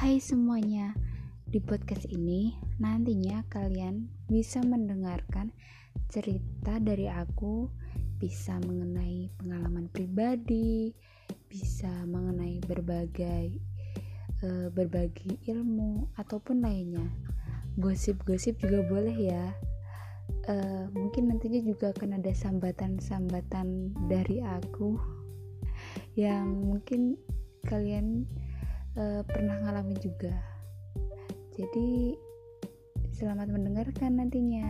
Hai semuanya, di podcast ini nantinya kalian bisa mendengarkan cerita dari aku, bisa mengenai pengalaman pribadi, bisa mengenai berbagai uh, berbagi ilmu ataupun lainnya. Gosip-gosip juga boleh ya. Uh, mungkin nantinya juga akan ada sambatan-sambatan dari aku yang mungkin kalian uh, pernah ngalamin juga. Jadi selamat mendengarkan nantinya.